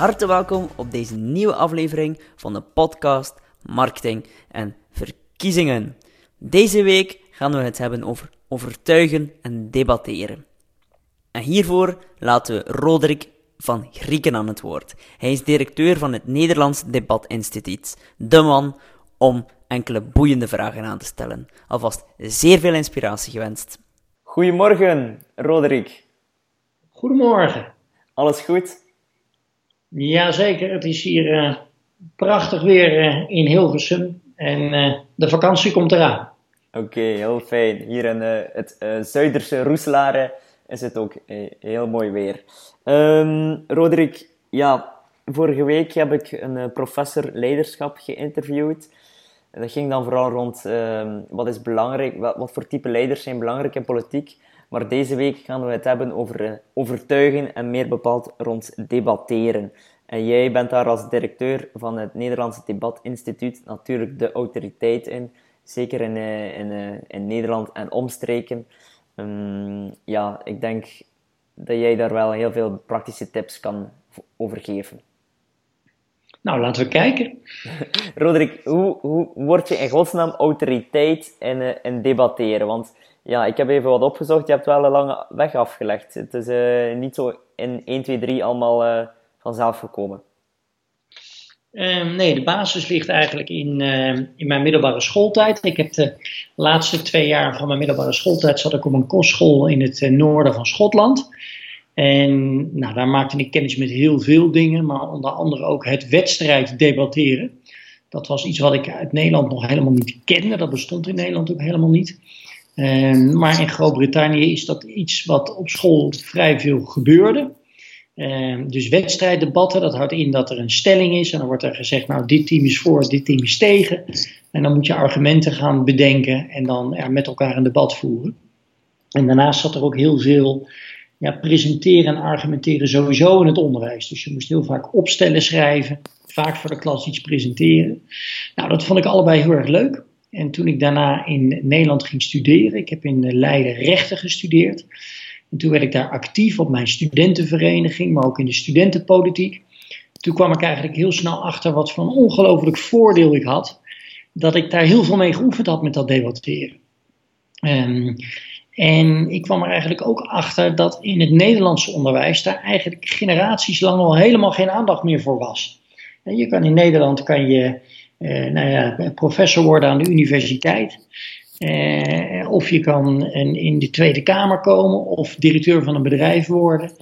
harte welkom op deze nieuwe aflevering van de podcast Marketing en Verkiezingen. Deze week gaan we het hebben over overtuigen en debatteren. En hiervoor laten we Roderick van Grieken aan het woord. Hij is directeur van het Nederlands Debatinstituut, de man om enkele boeiende vragen aan te stellen. Alvast zeer veel inspiratie gewenst. Goedemorgen, Roderick. Goedemorgen. Alles goed? Jazeker, het is hier uh, prachtig weer uh, in Hilversum en uh, de vakantie komt eraan. Oké, heel fijn. Hier in het Zuiderse Roeselare is het ook heel mooi weer. Um, Roderick, ja, vorige week heb ik een professor leiderschap geïnterviewd. Dat ging dan vooral rond um, wat is belangrijk, wat voor type leiders zijn belangrijk in politiek. Maar deze week gaan we het hebben over uh, overtuigen en meer bepaald rond debatteren. En jij bent daar als directeur van het Nederlandse Debatinstituut natuurlijk de autoriteit in. Zeker in, uh, in, uh, in Nederland en omstreken. Um, ja, ik denk dat jij daar wel heel veel praktische tips kan over geven. Nou, laten we kijken. Roderick, hoe, hoe word je in godsnaam autoriteit in, in debatteren? Want ja, ik heb even wat opgezocht. Je hebt wel een lange weg afgelegd. Het is uh, niet zo in 1, 2, 3 allemaal uh, vanzelf gekomen. Um, nee, de basis ligt eigenlijk in, uh, in mijn middelbare schooltijd. Ik heb de laatste twee jaar van mijn middelbare schooltijd zat ik op een kostschool in het noorden van Schotland. En nou, daar maakte ik kennis met heel veel dingen, maar onder andere ook het wedstrijd debatteren. Dat was iets wat ik uit Nederland nog helemaal niet kende. Dat bestond in Nederland ook helemaal niet. Um, maar in Groot-Brittannië is dat iets wat op school vrij veel gebeurde. Um, dus wedstrijddebatten, dat houdt in dat er een stelling is en dan wordt er gezegd, nou dit team is voor, dit team is tegen. En dan moet je argumenten gaan bedenken en dan met elkaar een debat voeren. En daarnaast zat er ook heel veel ja, presenteren en argumenteren sowieso in het onderwijs. Dus je moest heel vaak opstellen schrijven, vaak voor de klas iets presenteren. Nou, dat vond ik allebei heel erg leuk. En toen ik daarna in Nederland ging studeren, ik heb in Leiden rechten gestudeerd. En toen werd ik daar actief op mijn studentenvereniging, maar ook in de studentenpolitiek. Toen kwam ik eigenlijk heel snel achter wat voor een ongelooflijk voordeel ik had. Dat ik daar heel veel mee geoefend had met dat debatteren. Um, en ik kwam er eigenlijk ook achter dat in het Nederlandse onderwijs daar eigenlijk generaties lang al helemaal geen aandacht meer voor was. En je kan in Nederland kan je nou ja, professor worden aan de universiteit. Uh, of je kan in de Tweede Kamer komen of directeur van een bedrijf worden.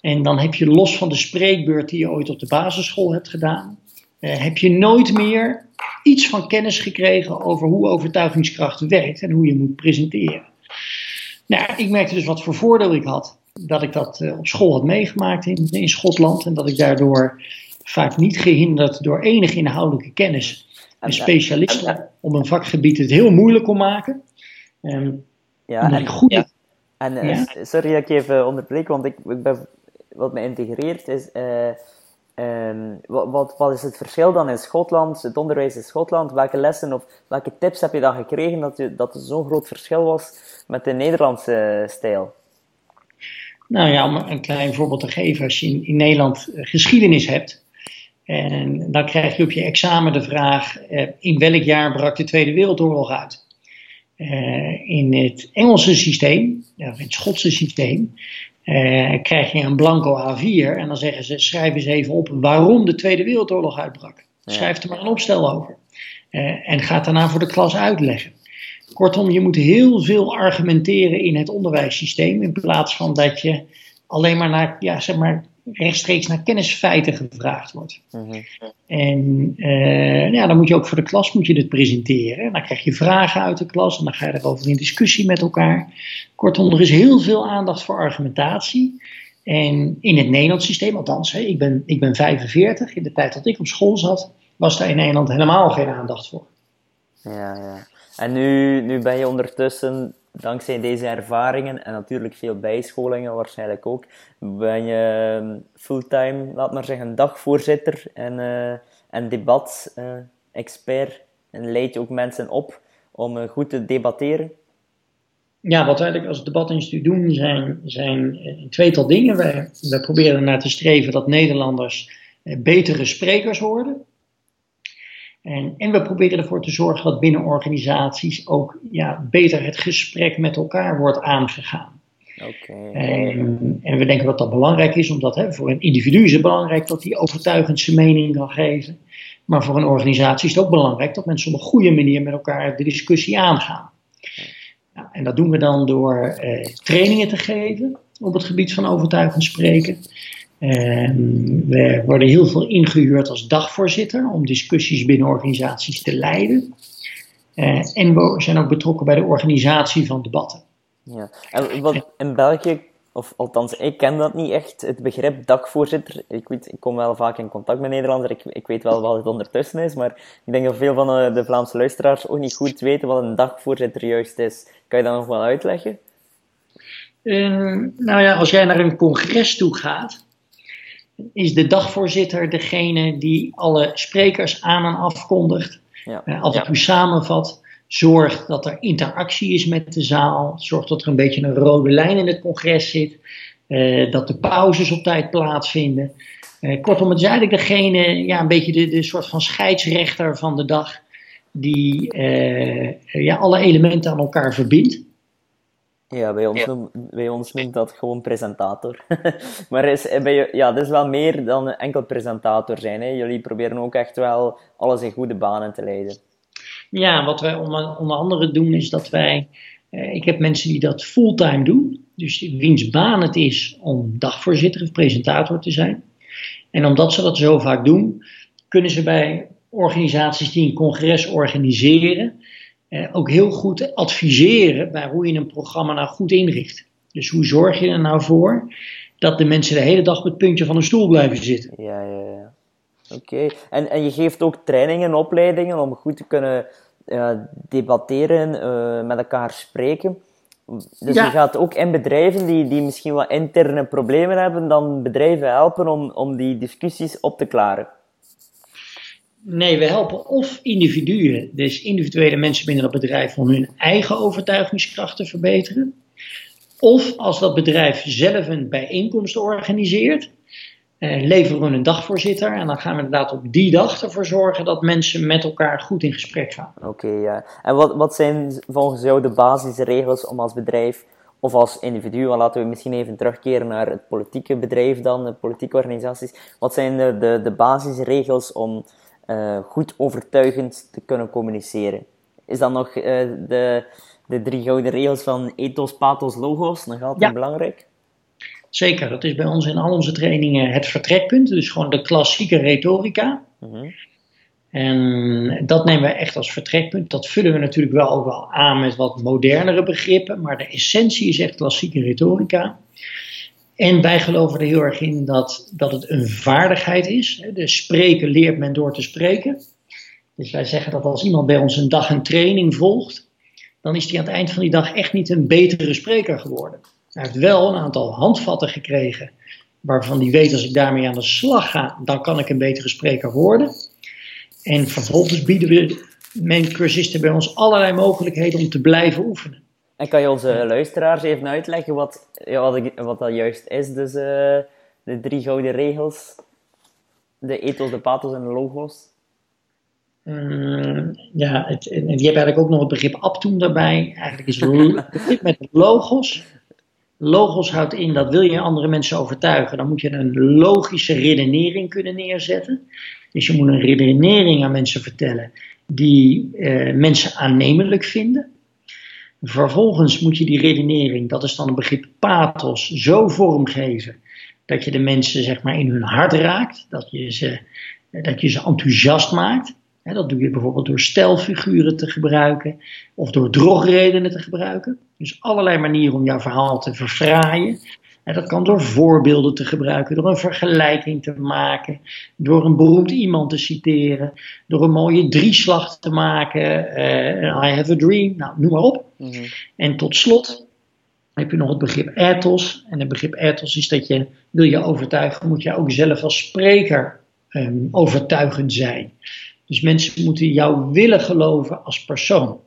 En dan heb je los van de spreekbeurt die je ooit op de basisschool hebt gedaan, uh, heb je nooit meer iets van kennis gekregen over hoe overtuigingskracht werkt en hoe je moet presenteren. Nou, ik merkte dus wat voor voordeel ik had. Dat ik dat op school had meegemaakt in Schotland. En dat ik daardoor vaak niet gehinderd door enige inhoudelijke kennis en specialisten om een vakgebied het heel moeilijk kon maken. Um, ja, en, goed, ja. en ja. sorry dat ik even onderbreek, want ik, ik ben, wat me integreert is. Uh, um, wat, wat, wat, is het verschil dan in Schotland, het onderwijs in Schotland? Welke lessen of welke tips heb je dan gekregen dat, je, dat er zo'n groot verschil was met de Nederlandse stijl? Nou ja, om een klein voorbeeld te geven, als je in, in Nederland geschiedenis hebt, en dan krijg je op je examen de vraag: eh, in welk jaar brak de Tweede Wereldoorlog uit? Uh, in het Engelse systeem, of in het Schotse systeem, uh, krijg je een blanco A4 en dan zeggen ze: schrijf eens even op waarom de Tweede Wereldoorlog uitbrak. Schrijf er maar een opstel over. En ga daarna voor de klas uitleggen. Kortom, je moet heel veel argumenteren in het onderwijssysteem in plaats van dat je alleen maar naar, ja, zeg maar, rechtstreeks naar kennisfeiten gevraagd wordt. Mhm. En uh, ja, dan moet je ook voor de klas moet je dit presenteren. En dan krijg je vragen uit de klas en dan ga je erover in discussie met elkaar. Kortom, er is heel veel aandacht voor argumentatie. En in het Nederlands systeem, althans, hè, ik, ben, ik ben 45, in de tijd dat ik op school zat, was daar in Nederland helemaal geen aandacht voor. Ja, ja. En nu, nu ben je ondertussen dankzij deze ervaringen en natuurlijk veel bijscholingen waarschijnlijk ook, ben je ehm, fulltime, laat maar zeggen, dagvoorzitter en, uh, en debat-expert. Uh, en leid je ook mensen op om uh, goed te debatteren? Ja, wat wij eigenlijk als debatinstituut doen zijn, zijn tweetal dingen. Wij, wij proberen naar te streven dat Nederlanders betere sprekers worden. En, en, we proberen ervoor te zorgen dat binnen organisaties ook ja, beter het gesprek met elkaar wordt aangegaan. Okay. En, en, we denken dat dat belangrijk is, omdat hè, voor een individu is het belangrijk dat hij overtuigend zijn mening kan geven. Maar voor een organisatie is het ook belangrijk dat mensen op een goede manier met elkaar de discussie aangaan. Nou, en dat doen we dan door eh, trainingen te geven op het gebied van overtuigend spreken. We worden heel veel ingehuurd als dagvoorzitter om discussies binnen organisaties te leiden. Uh, en we zijn ook betrokken bij de organisatie van debatten. Ja. En wat in België, of althans, ik ken dat niet echt, het begrip dakvoorzitter. Ik, weet, ik kom wel vaak in contact met Nederlanders, ik, ik weet wel wat het ondertussen is, maar ik denk dat veel van de, Vlaamse luisteraars ook niet goed weten wat een dagvoorzitter juist is. Kan je dat nog wel uitleggen? Uh, nou ja, als jij naar een congres toe gaat, is de dagvoorzitter degene die alle sprekers aan en afkondigt, ja. uh, af en toe samenvat Zorg dat er interactie is met de zaal. Zorg dat er een beetje een rode lijn in het congres zit. Uh, dat de pauzes op tijd plaatsvinden. Uh, kortom, het is eigenlijk degene, ja, een beetje de, de soort van scheidsrechter van de dag. Die uh, ja, alle elementen aan elkaar verbindt. Ja, bij ons, ja. Noem, bij ons noemt dat gewoon presentator. maar is, bij je, ja, dat is wel meer dan enkel presentator zijn. Hè? Jullie proberen ook echt wel alles in goede banen te leiden. Ja, wat wij onder, onder andere doen is dat wij. Eh, ik heb mensen die dat fulltime doen. Dus wiens baan het is om dagvoorzitter of presentator te zijn. En omdat ze dat zo vaak doen, kunnen ze bij organisaties die een congres organiseren. Eh, ook heel goed adviseren bij hoe je een programma nou goed inricht. Dus hoe zorg je er nou voor dat de mensen de hele dag op het puntje van een stoel blijven zitten? Ja, ja, ja. Oké. En, en je geeft ook trainingen, opleidingen om goed te kunnen uh, debatteren, uh, met elkaar spreken. Dus je gaat ook in bedrijven die, die misschien wat interne problemen hebben, dan bedrijven helpen om, om die discussies op te klaren. Nee, we helpen of individuen, dus individuele mensen binnen dat bedrijf, om hun eigen overtuigingskracht te verbeteren. Of als dat bedrijf zelf een bijeenkomst organiseert, uh, leveren we een dagvoorzitter. En dan gaan we inderdaad op die dag ervoor zorgen dat mensen met elkaar goed in gesprek gaan. Oké, ja. En wat, wat zijn volgens jou de basisregels om als bedrijf of als individu, laten we misschien even terugkeren naar het politieke bedrijf dan, de politieke organisaties. Wat zijn de, de, de basisregels om uh, goed overtuigend te kunnen communiceren? Is dat nog uh, de, de drie gouden regels van ethos, pathos, logos nog altijd ja. belangrijk? Zeker, dat is bij ons in al onze trainingen het vertrekpunt. Dus gewoon de klassieke retorica. Mhm. En dat nemen we echt als vertrekpunt. Dat vullen we natuurlijk wel ook wel aan met wat modernere begrippen. Maar de essentie is echt klassieke retorica. En wij geloven er heel erg in dat, dat het een vaardigheid is. De spreken leert men door te spreken. Dus wij zeggen dat als iemand bij ons een dag een training volgt, dan is hij aan het eind van die dag echt niet een betere spreker geworden. Hij heeft wel een aantal handvatten gekregen, waarvan hij weet als ik daarmee aan de slag ga, dan kan ik een betere spreker worden. En vervolgens bieden we mijn cursisten bij ons allerlei mogelijkheden om te blijven oefenen. En kan je onze luisteraars even uitleggen wat, ja, wat, wat dat juist is, dus uh, de drie gouden regels? De ethos, de pathos en de logos? Um, ja, het, en je hebt eigenlijk ook nog het begrip aptoen daarbij. Eigenlijk is het begrip met logos Logos houdt in dat wil je andere mensen overtuigen, dan moet je een logische redenering kunnen neerzetten. Dus je moet een redenering aan mensen vertellen die eh, mensen aannemelijk vinden. Vervolgens moet je die redenering, dat is dan een begrip pathos, zo vormgeven dat je de mensen zeg maar in hun hart raakt, dat je ze, dat je ze enthousiast maakt dat doe je bijvoorbeeld door stelfiguren te gebruiken of door drogredenen te gebruiken. Dus allerlei manieren om jouw verhaal te verfraaien. dat kan door voorbeelden te gebruiken, door een vergelijking te maken, door een beroemd iemand te citeren, door een mooie drieslag te maken. Uh, I have a dream, nou, noem maar op. Mhm. En tot slot heb je nog het begrip ethos. En het begrip ethos is dat je, wil je overtuigen, moet je ook zelf als spreker um, overtuigend zijn. Dus mensen moeten jou willen geloven als persoon.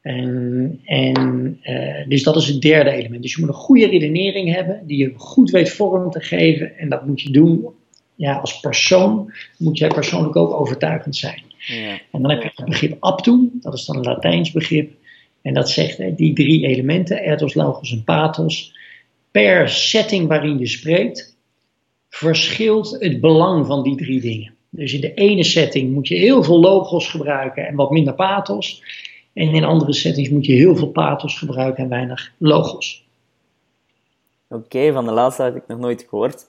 En, en uh, dus dat is het derde element. Dus je moet een goede redenering hebben, die je goed weet vorm te geven. En dat moet je doen ja, als persoon moet jij persoonlijk ook overtuigend zijn. Ja. En dan heb je het begrip aptum, dat is dan een Latijns begrip. En dat zegt hè, die drie elementen, ethos, logos en pathos. Per setting waarin je spreekt, verschilt het belang van die drie dingen. Dus in de ene setting moet je heel veel logos gebruiken en wat minder pathos. En in andere settings moet je heel veel pathos gebruiken en weinig logos. Oké, van de laatste heb ik nog nooit gehoord.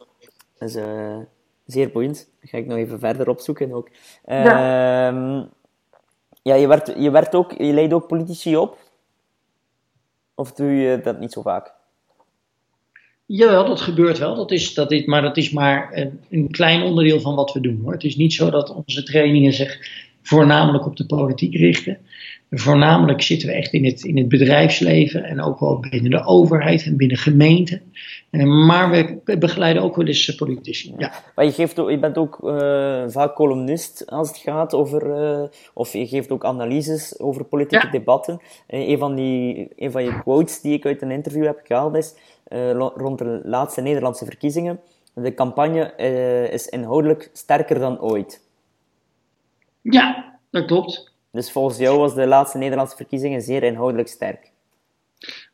Dat is uh, zeer boeiend. Dat ga ik nog even verder opzoeken ook. Ja, ehm, ja je, werd, je, werd ook, je leidde ook politici op? Of doe je dat niet zo vaak? Jawel, dat gebeurt wel. Dat is, dat is, maar dat is maar een, een, klein onderdeel van wat we doen. Hoor. Het is niet zo dat onze trainingen zich voornamelijk op de politiek richten. Voornamelijk zitten we echt in het, in het bedrijfsleven en ook wel binnen de overheid en binnen gemeenten. Eh, maar we begeleiden ook wel eens politici. Ja. Maar je, geeft je bent ook uh, vaak columnist als het gaat over, uh, of je geeft ook analyses over politieke debatten. Uh, een, van die, een van je quotes die ik uit een interview heb gehaald is rond de laatste Nederlandse verkiezingen. De campagne is inhoudelijk sterker dan ooit. Ja, dat klopt. Dus volgens jou was de laatste Nederlandse verkiezingen zeer inhoudelijk sterk.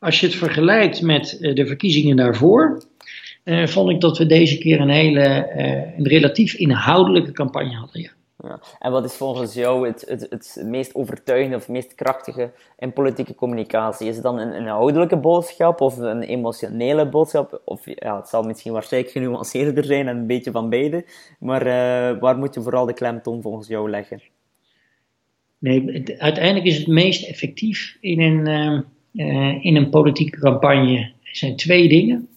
Als je het vergelijkt met eh, de verkiezingen daarvoor, eh, vond ik dat we deze keer een hele, eh, een relatief inhoudelijke campagne hadden. Ja. Ja. En wat is volgens jou het, het, het meest overtuigende of meest krachtige in politieke communicatie? Is het dan een, inhoudelijke boodschap of een emotionele boodschap? Of ja, het zal misschien waarschijnlijk genuanceerder zijn en een beetje van beide. Maar uh, waar moet je vooral de klemtoon volgens jou leggen? Nee, uiteindelijk is het meest effectief in een, uh, in een politieke campagne zijn twee dingen.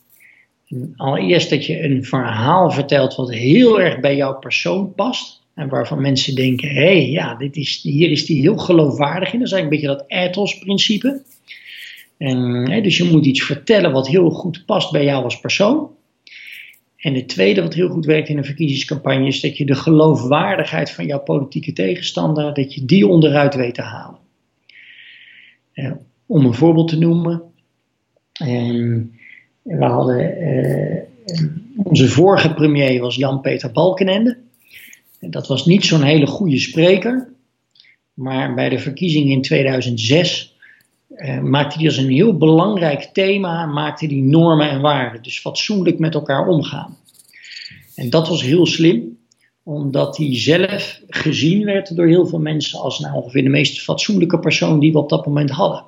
Allereerst dat je een verhaal vertelt wat heel erg bij jouw persoon past. En waarvan mensen denken, hé, hey, ja, dit is, hier is die heel geloofwaardig in. Dat is eigenlijk een beetje dat ethos-principe. En, hè, dus je moet iets vertellen wat heel goed past bij jou als persoon. En het tweede wat heel goed werkt in een verkiezingscampagne is dat je de geloofwaardigheid van jouw politieke tegenstander, dat je die onderuit weet te halen. Uh, om een voorbeeld te noemen. Uh, we hadden, uh, onze vorige premier was Jan-Peter Balkenende. Dat was niet zo'n hele goede spreker. Maar bij de verkiezingen in 2006 eh, maakte hij als een heel belangrijk thema maakte die normen en waarden. Dus fatsoenlijk met elkaar omgaan. En dat was heel slim, omdat hij zelf gezien werd door heel veel mensen als nou ongeveer de meest fatsoenlijke persoon die we op dat moment hadden.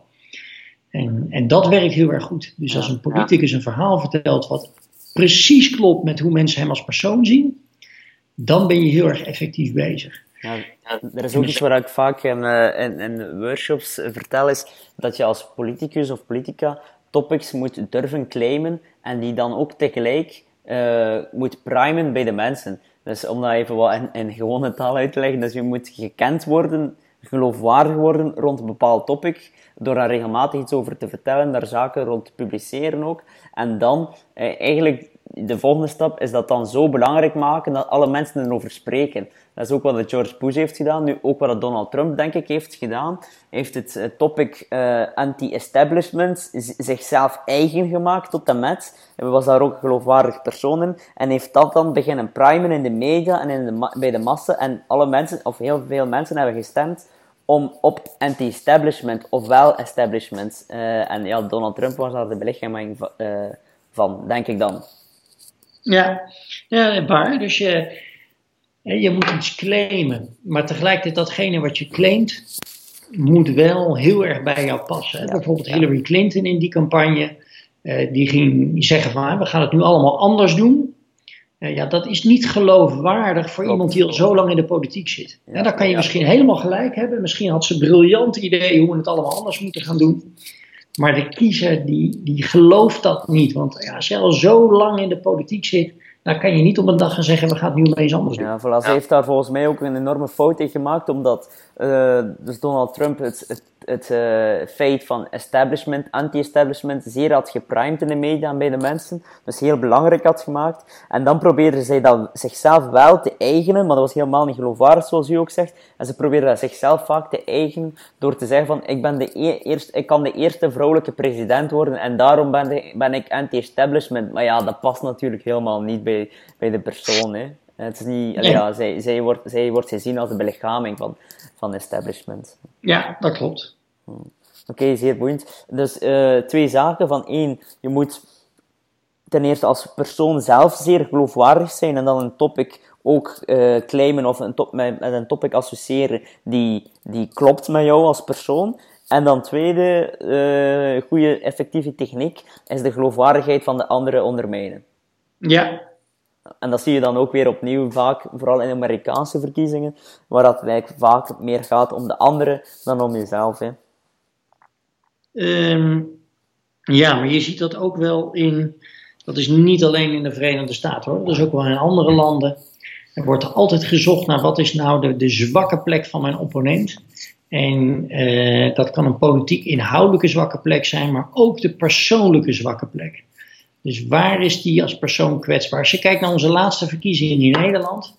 En, en dat werkt heel erg goed. Dus als een politicus een verhaal vertelt wat precies klopt met hoe mensen hem als persoon zien, dan ben je heel erg effectief bezig. Ja, er is ook iets waar ik vaak in, uh, in, in, workshops vertel, is dat je als politicus of politica topics moet durven claimen en die dan ook tegelijk uh, moet primen bij de mensen. Dus om dat even wat in, in gewone taal uit te leggen, dus je moet gekend worden, geloofwaardig worden rond een bepaald topic, door daar regelmatig iets over te vertellen, daar zaken rond te publiceren ook. En dan eh, eigenlijk de volgende stap is dat dan zo belangrijk maken dat alle mensen erover spreken. Dat is ook wat George Bush heeft gedaan, nu ook wat Donald Trump, denk ik, heeft gedaan. Hij heeft het uh, topic uh, anti-establishment zichzelf eigen gemaakt tot de met. Hij was daar ook een geloofwaardig persoon in. En heeft dat dan beginnen primen in de media en in de bij de massa. En alle mensen, of heel veel mensen, hebben gestemd om op anti-establishment, ofwel establishment. Uh, en ja, Donald Trump was daar de belichaming van, denk ik dan. Ja, ja waar. Dus je, je moet iets claimen. Maar tegelijkertijd datgene wat je claimt, moet wel heel erg bij jou passen. Bijvoorbeeld Hillary Clinton in die campagne, eh, die ging zeggen van we gaan het nu allemaal anders doen. Uh, ja, dat is niet geloofwaardig voor iemand die al zo lang in de politiek zit. Ja, dan kan je misschien helemaal gelijk hebben. Misschien had ze briljante ideeën hoe we het allemaal anders moeten gaan doen. Maar de kiezer die, die gelooft dat niet. Want ja, als je al zo lang in de politiek zit, dan kan je niet op een dag gaan zeggen, we gaan het nu eens anders doen. Ja, voilà, ze heeft daar volgens mij ook een enorme fout in gemaakt, omdat uh, dus Donald Trump het, het, het uh, feit van establishment, anti-establishment, zeer had geprimed in de media en bij de mensen. Dus heel belangrijk had gemaakt. En dan probeerde zij dat zichzelf wel te eigenen, maar dat was helemaal niet geloofwaardig, zoals u ook zegt. En ze probeerde dat zichzelf vaak te eigenen door te zeggen van, ik, ben de e eerste, ik kan de eerste vrouwelijke president worden en daarom ben, ben ik anti-establishment. Maar ja, dat past natuurlijk helemaal niet bij, bij de persoon, hè. Het is niet, ja, zij, zij, wordt, zij wordt gezien als de belichaming van, van establishment. Ja, dat klopt. Oké, zeer boeiend. Dus uh, twee zaken. Van één, je moet ten eerste als persoon zelf zeer geloofwaardig zijn en dan een topic ook uh, claimen of een top, met, met, een topic associëren die, die klopt met jou als persoon. En dan tweede, uh, goede effectieve techniek is de geloofwaardigheid van de anderen ondermijnen. Ja. En dat zie je dan ook weer opnieuw vaak, vooral in Amerikaanse verkiezingen, waar dat eigenlijk vaak meer gaat om de anderen dan om jezelf. Hè. Um, ja, maar je ziet dat ook wel in, dat is niet alleen in de Verenigde Staten hoor, dat is ook wel in andere landen. Er wordt altijd gezocht naar wat is nou de, de zwakke plek van mijn opponent. En uh, dat kan een politiek inhoudelijke zwakke plek zijn, maar ook de persoonlijke zwakke plek. Dus waar is die als persoon kwetsbaar? Als je kijkt naar onze laatste verkiezingen in Nederland,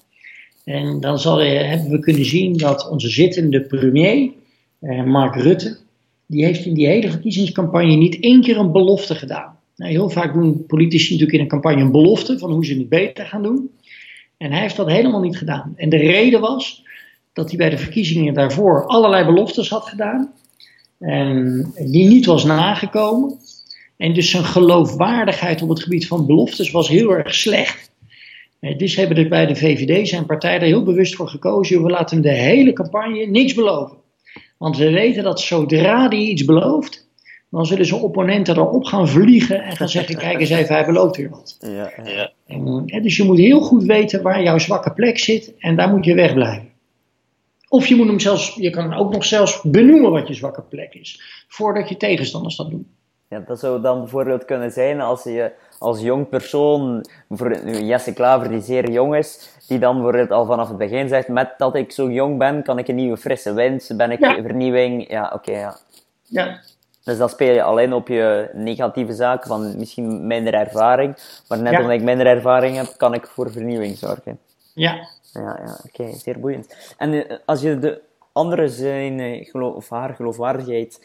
en dan zal hebben we kunnen zien dat onze zittende premier, uh, Mark Rutte, die heeft in die hele verkiezingscampagne niet één keer een belofte gedaan. Nou, heel vaak doen politici natuurlijk in een campagne een belofte van hoe ze het beter gaan doen. En hij heeft dat helemaal niet gedaan. En de reden was dat hij bij de verkiezingen daarvoor allerlei beloftes had gedaan. En die niet was nagekomen. En dus zijn geloofwaardigheid op het gebied van beloftes was heel erg slecht. Dus hebben er bij de VVD zijn partij er heel bewust voor gekozen. We laten hem de hele campagne niks beloven. Want we weten dat zodra hij iets belooft, dan zullen zijn opponenten erop gaan vliegen en gaan zeggen: kijk eens even, hij belooft weer wat. Ja, ja. En, dus je moet heel goed weten waar jouw zwakke plek zit en daar moet je wegblijven. Of je moet hem zelfs, je kan ook nog zelfs benoemen wat je zwakke plek is, voordat je tegenstanders dat doen. Ja, dat zou dan bijvoorbeeld kunnen zijn als je als jong persoon, bijvoorbeeld Jesse Klaver die zeer jong is, die dan bijvoorbeeld al vanaf het begin zegt, met dat ik zo jong ben, kan ik een nieuwe frisse wind, ben ik vernieuwing, ja, oké, ja. Ja. Dus dan speel je alleen op je negatieve zaken van misschien minder ervaring, maar net omdat ik minder ervaring heb, kan ik voor vernieuwing zorgen. Ja. Ja, ja oké, zeer boeiend. En eh, als je de andere zijn, eh, geloof, of haar geloofwaardigheid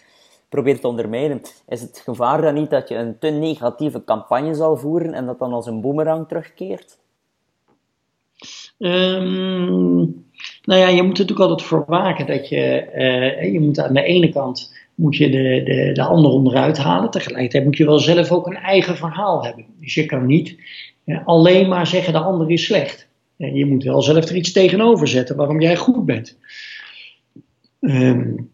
probeert te ondermijnen, is het gevaar dan niet dat je een te negatieve campagne zal voeren en dat dan als een boemerang terugkeert? Um, nou ja, je moet er natuurlijk altijd voor waken dat je, uh, je moet aan de ene kant moet je de, de, de ander onderuit halen. Tegelijkertijd moet je wel zelf ook een eigen verhaal hebben. Dus je kan niet uh, alleen maar zeggen de ander is slecht. En je moet wel zelf er iets tegenover zetten waarom jij goed bent. Um,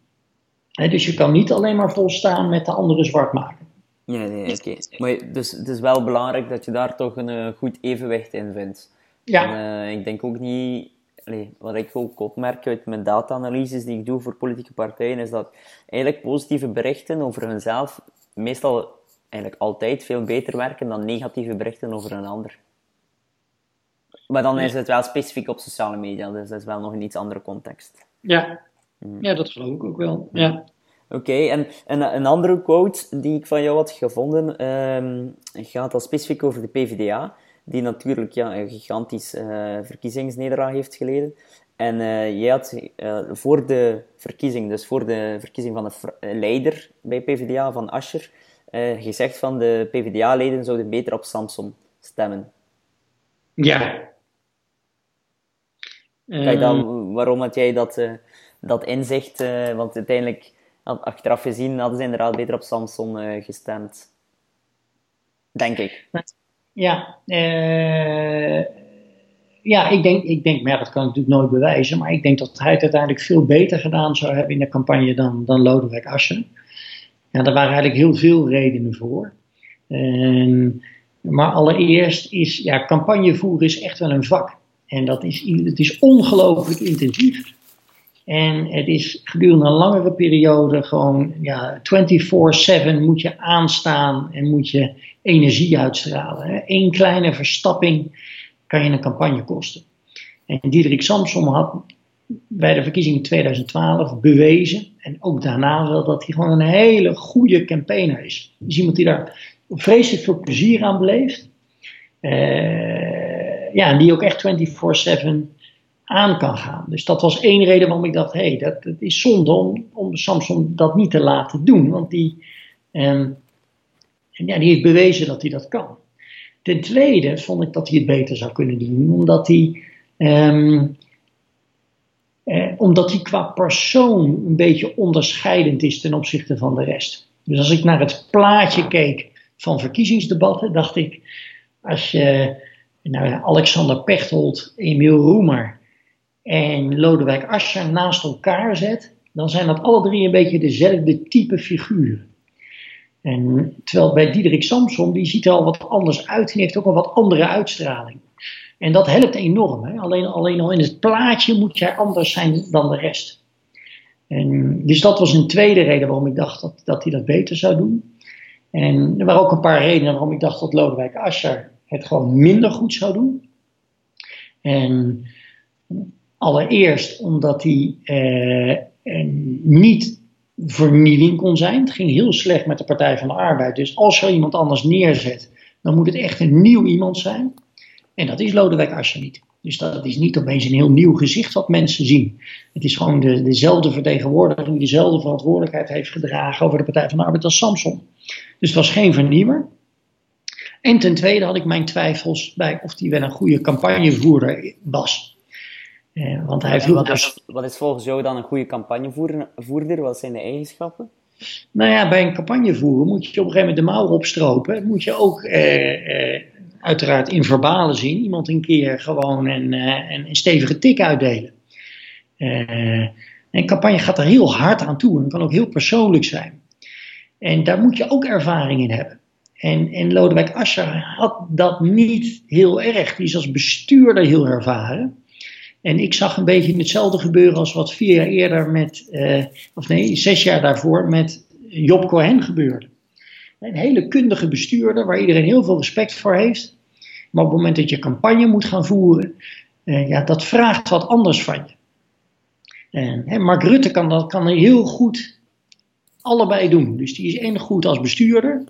dus je kan niet alleen maar volstaan met de anderen zwart maken. Ja, nee, oké. Maar dus het is wel belangrijk dat je daar toch een uh, goed evenwicht in vindt. Ja. En, uh, ik denk ook niet, allee, wat ik ook opmerk uit mijn data-analyses die ik doe voor politieke partijen, is dat eigenlijk positieve berichten over hunzelf meestal eigenlijk altijd veel beter werken dan negatieve berichten over een ander. Maar dan is het wel specifiek op sociale media, dus dat is wel nog een iets andere context. Ja. Ja, dat geloof ik ook wel. Ja. Oké, en, en een andere quote die ik van jou had gevonden um, gaat al specifiek over de PvdA, die natuurlijk ja, een gigantisch uh, verkiezingsnederlaag heeft geleden. En uh, jij had uh, voor de verkiezing, dus voor de verkiezing van de leider bij PvdA, van Ascher, gezegd van de PvdA-leden zouden beter op Samson stemmen. Ja. Kijk dan, waarom had jij dat dat inzicht, uh, want uiteindelijk, achteraf gezien, hadden ze inderdaad beter op Samson uh, gestemd. Denk ik. Ja, uh, ja ik, denk, ik denk, maar dat kan ik natuurlijk nooit bewijzen, maar ik denk dat hij het uiteindelijk veel beter gedaan zou hebben in de campagne dan, dan Lodewijk Asscher. Ja, daar waren eigenlijk heel veel redenen voor. Maar allereerst is, ja, campagnevoeren is echt wel een vak. En dat is, het is ongelooflijk intensief. En het is gedurende een langere periode gewoon ja, 24-7 moet je aanstaan en moet je energie uitstralen. Eén kleine verstapping kan je een campagne kosten. En Diederik Samsom had bij de verkiezingen 2012 bewezen, en ook daarna wel, dat hij gewoon een hele goede campaigner is. Dus iemand die daar vreselijk veel plezier aan beleeft. Uh, ja, en die ook echt 24-7 aan kan gaan. Dus dat was één reden waarom ik dacht, hé, hey, dat, is zonde om, om Samson dat niet te laten doen. Want die, um, ja, die heeft bewezen dat hij dat kan. Ten tweede vond ik dat hij het beter zou kunnen doen, omdat hij Ehm, eh, omdat hij qua persoon een beetje onderscheidend is ten opzichte van de rest. Dus als ik naar het plaatje keek van verkiezingsdebatten, dacht ik, als je nou, Alexander Pechtold, Emiel Roemer en Lodewijk Asscher naast elkaar zet, dan zijn dat alle drie een beetje dezelfde type figuren. En terwijl bij Diederik Samson, die ziet er al wat anders uit en heeft ook een wat andere uitstraling. En dat helpt enorm. Hè? Alleen, alleen al in het plaatje moet jij anders zijn dan de rest. En, dus dat was een tweede reden waarom ik dacht dat, dat hij dat beter zou doen. En er waren ook een paar redenen waarom ik dacht dat Lodewijk Asscher het gewoon minder goed zou doen. En allereerst omdat hij eh, niet vernieuwing kon zijn. Het ging heel slecht met de Partij van de Arbeid. Dus als er iemand anders neerzet, dan moet het echt een nieuw iemand zijn. En dat is Lodewijk Asscher niet. Dus dat is niet opeens een heel nieuw gezicht wat mensen zien. Het is gewoon de, dezelfde vertegenwoordiger die dezelfde verantwoordelijkheid heeft gedragen over de Partij van de Arbeid als Samson. Dus het was geen vernieuwer. En ten tweede had ik mijn twijfels bij of hij wel een goede campagnevoerder was. Eh, want hij wat, is, wat is volgens jou dan een goede campagnevoerder? Wat zijn de eigenschappen? Nou ja, bij een campagnevoerder moet je op een gegeven moment de mouw opstropen. Moet je ook eh, eh, uiteraard in verbale zin iemand een keer gewoon een, een, stevige tik uitdelen. Uh, een campagne gaat er heel hard aan toe en kan ook heel persoonlijk zijn. En daar moet je ook ervaring in hebben. En, en Lodewijk Asscher had dat niet heel erg. Die is als bestuurder heel ervaren. En ik zag een beetje hetzelfde gebeuren als wat vier jaar eerder met, uh, of nee, zes jaar daarvoor met Job Cohen gebeurde. Een hele kundige bestuurder waar iedereen heel veel respect voor heeft. Maar op het moment dat je campagne moet gaan voeren, uh, ja, dat vraagt wat anders van je. En, Mark Rutte kan dat kan heel goed allebei doen. Dus die is en goed als bestuurder,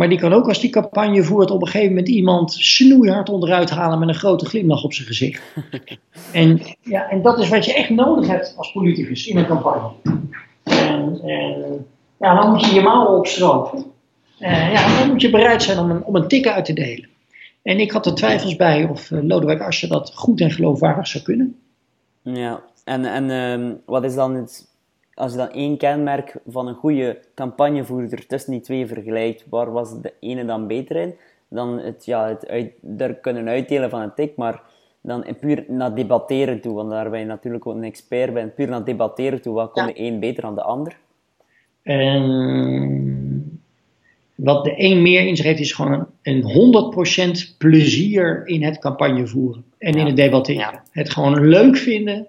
maar die kan ook als die campagne voert op een gegeven moment iemand snoeihard onderuit halen met een grote glimlach op zijn gezicht. en, ja, en dat is wat je echt nodig hebt als politicus in een campagne. En, en ja, dan moet je je mouwen opstropen. Uh, ja, dan moet je bereid zijn om een, om een tik uit te delen. En ik had er twijfels bij of uh, Lodewijk Asscher dat goed en geloofwaardig zou kunnen. Ja, en, en uh, wat is dan het als je dan één kenmerk van een goede campagnevoerder tussen die twee vergelijkt, waar was de ene dan beter in? Dan het, ja, het uit, er kunnen uitdelen van een tik, maar dan puur naar debatteren toe, want daar ben je natuurlijk ook een expert bent, puur naar debatteren toe, wat kon de een beter dan de ander? wat de een meer in zich heeft, is gewoon een, 100% plezier in het campagne voeren en in het debatteren. Het gewoon leuk vinden,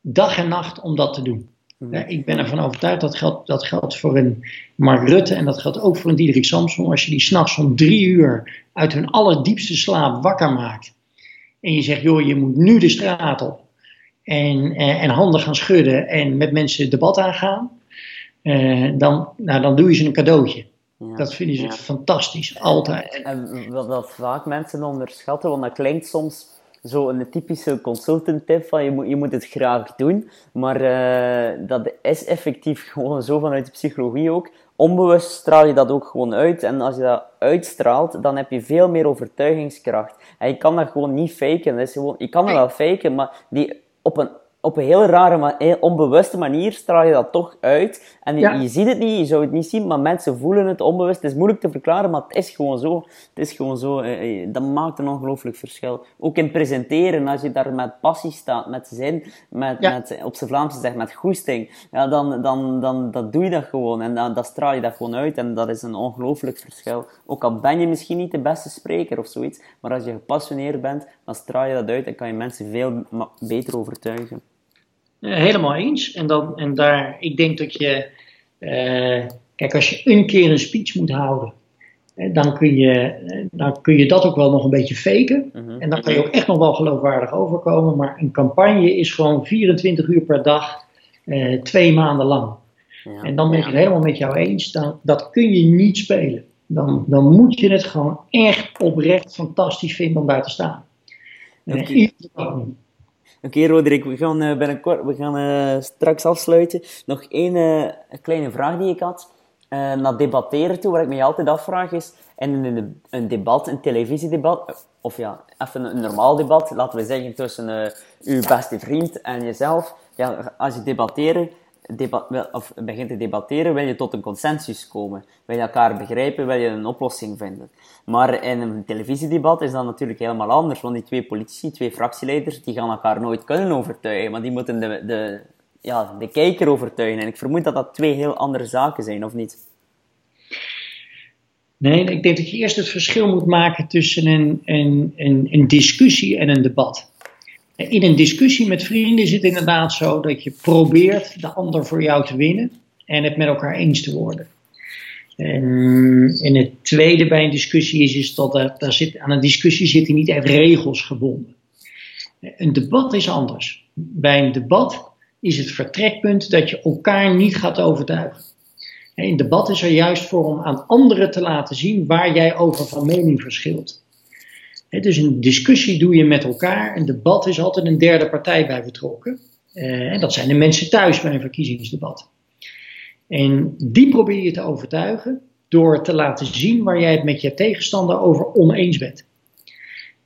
dag en nacht om dat te doen. Ja, ik ben ervan overtuigd dat geldt, dat geldt voor een Mark Rutte en dat geldt ook voor een Diederik Samson. Als je die s'nachts om drie uur uit hun allerdiepste slaap wakker maakt. En je zegt, joh, je moet nu de straat op. En, en, en handen gaan schudden en met mensen debat aangaan. Uh, dan, nou, dan doe je ze een cadeautje. Ja, dat vinden ze fantastisch, altijd. En wat, wat vaak mensen onderschatten, want dat klinkt soms zo een typische consultant tip van je moet, je moet het graag doen. Maar uh, dat is effectief gewoon zo vanuit de psychologie ook. Onbewust straal je dat ook gewoon uit. En als je dat uitstraalt, dan heb je veel meer overtuigingskracht. En je kan dat gewoon niet faken. Dat is gewoon, je kan dat wel faken, maar die op een op een heel rare, maar heel onbewuste manier straal je dat toch uit. En je, je, ziet het niet, je zou het niet zien, maar mensen voelen het onbewust. Het is moeilijk te verklaren, maar het is gewoon zo. Het is gewoon zo. Eh, eh, dat maakt een ongelooflijk verschil. Ook in presenteren, als je daar met passie staat, met zin, met, met, op zijn Vlaamse zeg, met goesting, ja, dan, dan, dan dat doe je dat gewoon. En dan, dat straal je dat gewoon uit. En dat is een ongelooflijk verschil. Ook al ben je misschien niet de beste spreker of zoiets, maar als je gepassioneerd bent, dan straal je dat uit en kan je mensen veel beter overtuigen. Eh, helemaal eens. En, dan, en daar, ik denk dat je, uh, kijk, als je een keer een speech moet houden, eh, dan kun, je, dan kun je dat ook wel nog een beetje faken. Mhm. En dan kan je ook echt nog wel geloofwaardig overkomen. Maar een campagne is gewoon 24 uur per dag, twee maanden lang. Ja. En dan ben ik het helemaal met jou eens. Dan, dat kun je niet spelen. Dan, dan moet je het gewoon echt oprecht fantastisch vinden om daar te staan. Okay. Oké, okay, Roderick, we gaan uh, binnenkort, we gaan uh, straks afsluiten. Nog één uh, kleine vraag die ik had. naar debatteren toe, waar ik me altijd afvraag is, in een, debat, een televisiedebat, of ja, even een, normaal debat, laten we zeggen tussen uw beste vriend en jezelf. Ja, als je debatteren, of begint te debatteren, wil je tot een consensus komen. Wil je elkaar begrijpen, wil je een oplossing vinden. Maar in een televisiedebat is dat natuurlijk helemaal anders, want die twee politici, twee fractieleiders, die gaan elkaar nooit kunnen overtuigen, maar die moeten de, de, ja, de kijker overtuigen. En ik vermoed dat dat twee heel andere zaken zijn, of niet? Nee, ik denk dat je eerst het verschil moet maken tussen een, een, een, een discussie en een debat. In een discussie met vrienden is het inderdaad zo dat je probeert de ander voor jou te winnen en het met elkaar eens te worden. En, het tweede bij een discussie is, is dat er, daar zit, aan een discussie zitten niet echt regels gebonden. Een debat is anders. Bij een debat is het vertrekpunt dat je elkaar niet gaat overtuigen. Een debat is er juist voor om aan anderen te laten zien waar jij over van mening verschilt. Dus een discussie doe je met elkaar. Een debat is altijd een derde partij bij betrokken. En dat zijn de mensen thuis bij een verkiezingsdebat. En die probeer je te overtuigen door te laten zien waar jij het met je tegenstander over oneens bent.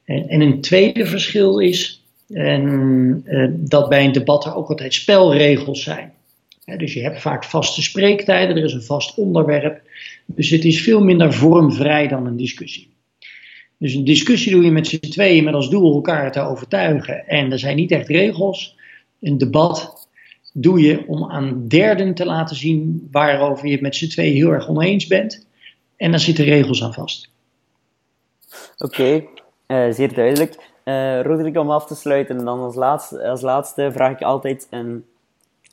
En, en een tweede verschil is en, uh, dat bij een debat er ook altijd spelregels zijn. dus je hebt vaak vaste spreektijden, er is een vast onderwerp. Dus het is veel minder vormvrij dan een discussie. Dus een discussie doe je met z'n tweeën met als doel elkaar te overtuigen. En er zijn niet echt regels. Een debat doe je om aan derden te laten zien waarover je het met z'n tweeën heel erg oneens bent. En daar zitten regels aan vast. Oké, uh, zeer duidelijk. Uh, Roderick, om af te sluiten, en dan als laatste, als laatste vraag ik altijd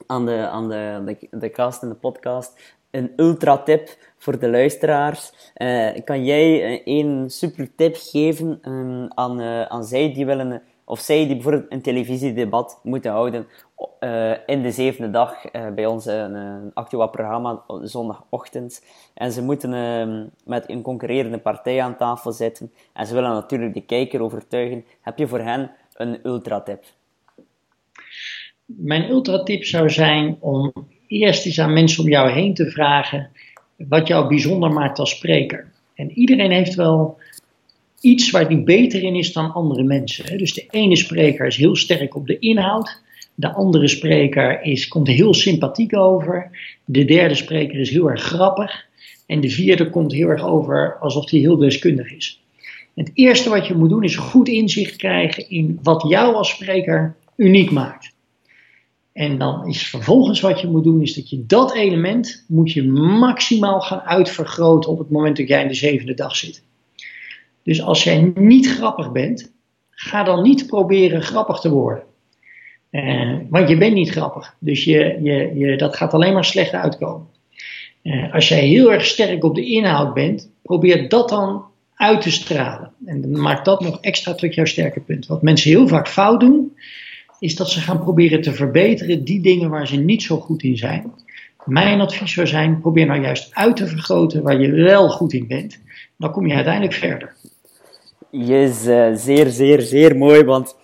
aan, de, aan de, de, de cast en de podcast een ultra tip voor de luisteraars. Uh, kan jij een super tip geven um, aan, uh, aan zij die willen, of zij die bijvoorbeeld een televisiedebat moeten houden in de zevende dag bij ons een, actueel programma zondagochtend. En ze moeten ehm, met een concurrerende partij aan tafel zitten. En ze willen natuurlijk de kijker overtuigen. Heb je voor hen een ultra-tip? Mijn ultra-tip zou zijn om eerst eens aan mensen om jou heen te vragen wat jou bijzonder maakt als spreker. En iedereen heeft wel iets waar die beter in is dan andere mensen. Dus de ene spreker is heel sterk op de inhoud. De andere spreker is, komt heel sympathiek over. De derde spreker is heel erg grappig. En de vierde komt heel erg over alsof hij heel deskundig is. Het eerste wat je moet doen is goed inzicht krijgen in wat jou als spreker uniek maakt. En dan is vervolgens wat je moet doen, is dat je dat element moet je maximaal gaan uitvergroten op het moment dat jij in de zevende dag zit. Dus als jij niet grappig bent, ga dan niet proberen grappig te worden. Uh, want je bent niet grappig. Dus je, je, je, dat gaat alleen maar slecht uitkomen. Uh, als jij heel erg sterk op de inhoud bent, probeer dat dan uit te stralen. En maak dat nog extra tot jouw sterke punt. Wat mensen heel vaak fout doen, is dat ze gaan proberen te verbeteren die dingen waar ze niet zo goed in zijn. Mijn advies zou zijn, probeer nou juist uit te vergroten waar je wel goed in bent. Dan kom je uiteindelijk verder. Yes, uh, zeer, zeer, zeer mooi, want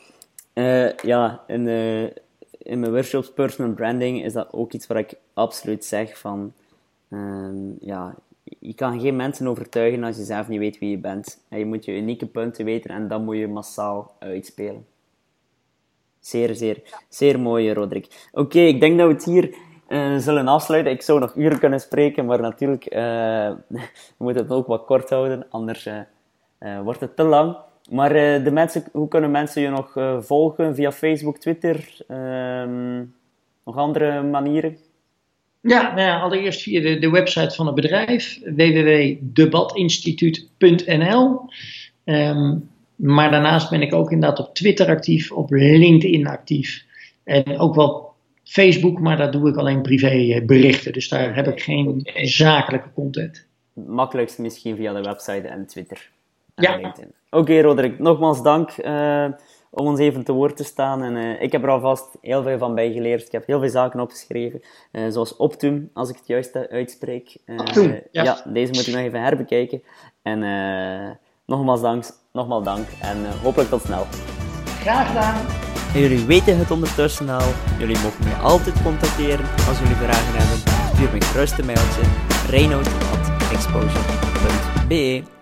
uh, ja, in, uh, in mijn workshops personal branding is dat ook iets waar ik absoluut zeg van, ehm, ja, je kan geen mensen overtuigen als je zelf niet weet wie je bent. En je moet je unieke punten weten en dat moet je massaal uitspelen. Zeer, zeer, zeer mooi, Roderick. Oké, ik denk dat we het hier uh, zullen afsluiten. Ik zou nog uren kunnen spreken, maar natuurlijk, uh, we het ook wat kort houden, anders uh, wordt het te lang. Maar de mensen, hoe kunnen mensen je nog volgen? Via Facebook, Twitter? Ehm, nog andere manieren? Ja, nou ja, allereerst via de, de website van het bedrijf, www.debatinstituut.nl. Um, maar daarnaast ben ik ook inderdaad op Twitter actief, op LinkedIn actief. En ook wel Facebook, maar daar doe ik alleen privé berichten. Dus daar heb ik geen zakelijke content. Makkelijkst misschien via de website en Twitter. En ja. LinkedIn. Oké, Roderick, nogmaals dank uh, om ons even te woord te staan. En, uh, ik heb er alvast heel veel van bijgeleerd. Ik heb heel veel zaken opgeschreven, uh, zoals Optum, als ik het juist uitspreek. Optum, ja. ja. deze moet ik nog even herbekijken. En nogmaals dank, nogmaals dank en uh, hopelijk tot snel. Graag gedaan. En jullie weten het ondertussen al. Jullie mogen mij altijd contacteren als jullie vragen hebben. Stuur me gerust een mailtje. reinout.exposure.be.